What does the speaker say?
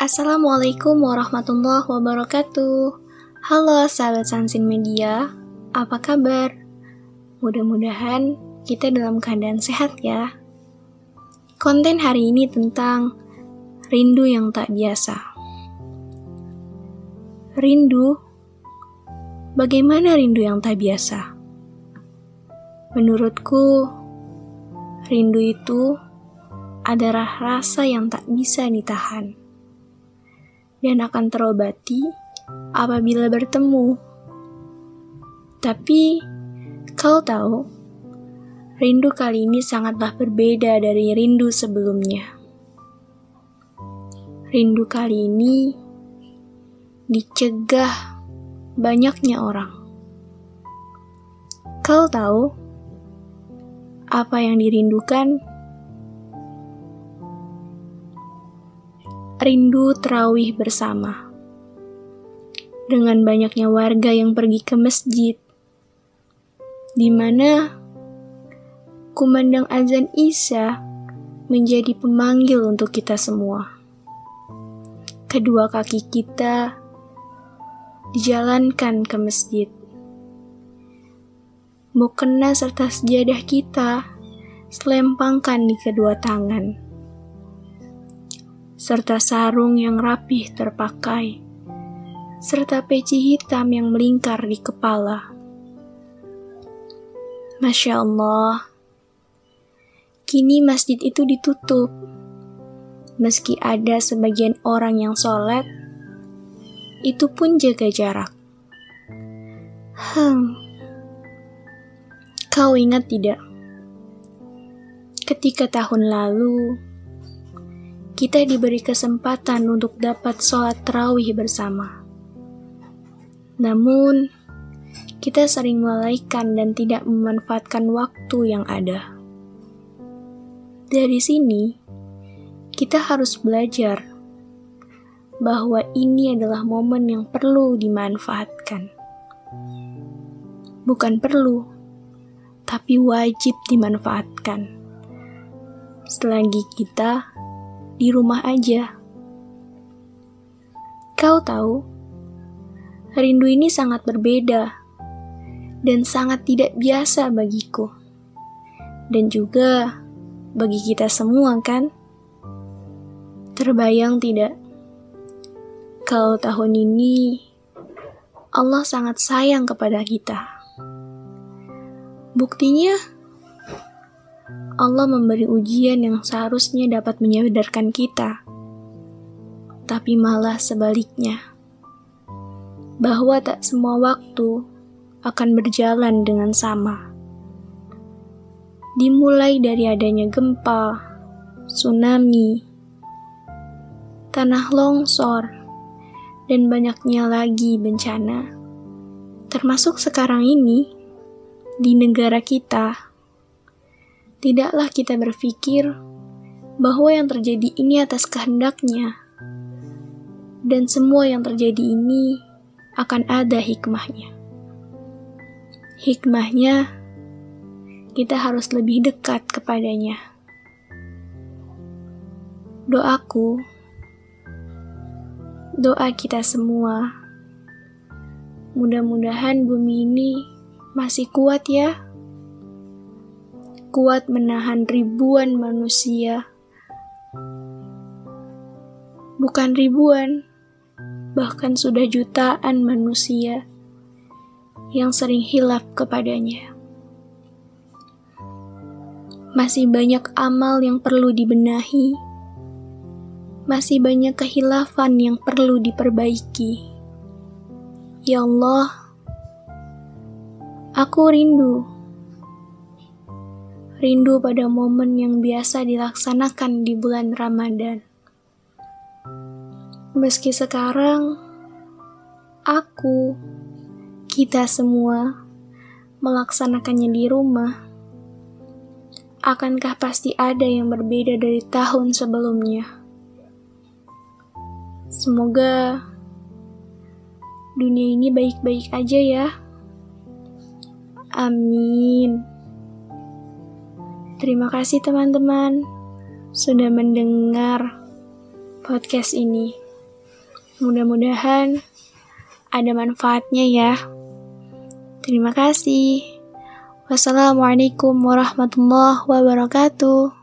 Assalamualaikum warahmatullahi wabarakatuh. Halo sahabat Sansin Media, apa kabar? Mudah-mudahan kita dalam keadaan sehat ya. Konten hari ini tentang rindu yang tak biasa. Rindu? Bagaimana rindu yang tak biasa? Menurutku, rindu itu adalah rasa yang tak bisa ditahan dan akan terobati apabila bertemu. Tapi, kau tahu, rindu kali ini sangatlah berbeda dari rindu sebelumnya. Rindu kali ini dicegah banyaknya orang. Kau tahu apa yang dirindukan? Rindu terawih bersama. Dengan banyaknya warga yang pergi ke masjid, di mana kumandang azan Isya menjadi pemanggil untuk kita semua. Kedua kaki kita dijalankan ke masjid. Mukena serta sejadah kita selempangkan di kedua tangan serta sarung yang rapih terpakai, serta peci hitam yang melingkar di kepala. Masya Allah, kini masjid itu ditutup. Meski ada sebagian orang yang sholat, itu pun jaga jarak. Hmm, kau ingat tidak? Ketika tahun lalu, kita diberi kesempatan untuk dapat sholat terawih bersama. Namun, kita sering melalaikan dan tidak memanfaatkan waktu yang ada. Dari sini, kita harus belajar bahwa ini adalah momen yang perlu dimanfaatkan. Bukan perlu, tapi wajib dimanfaatkan. Selagi kita di rumah aja. Kau tahu, rindu ini sangat berbeda dan sangat tidak biasa bagiku, dan juga bagi kita semua, kan? Terbayang tidak? Kalau tahun ini Allah sangat sayang kepada kita. Buktinya, Allah memberi ujian yang seharusnya dapat menyadarkan kita, tapi malah sebaliknya, bahwa tak semua waktu akan berjalan dengan sama. Dimulai dari adanya gempa, tsunami, tanah longsor, dan banyaknya lagi bencana, termasuk sekarang ini di negara kita tidaklah kita berpikir bahwa yang terjadi ini atas kehendaknya, dan semua yang terjadi ini akan ada hikmahnya. Hikmahnya, kita harus lebih dekat kepadanya. Doaku, doa kita semua, mudah-mudahan bumi ini masih kuat ya kuat menahan ribuan manusia. Bukan ribuan, bahkan sudah jutaan manusia yang sering hilaf kepadanya. Masih banyak amal yang perlu dibenahi. Masih banyak kehilafan yang perlu diperbaiki. Ya Allah, aku rindu rindu pada momen yang biasa dilaksanakan di bulan Ramadan. Meski sekarang aku, kita semua melaksanakannya di rumah, akankah pasti ada yang berbeda dari tahun sebelumnya? Semoga dunia ini baik-baik aja ya. Amin. Terima kasih teman-teman sudah mendengar podcast ini. Mudah-mudahan ada manfaatnya ya. Terima kasih. Wassalamualaikum warahmatullahi wabarakatuh.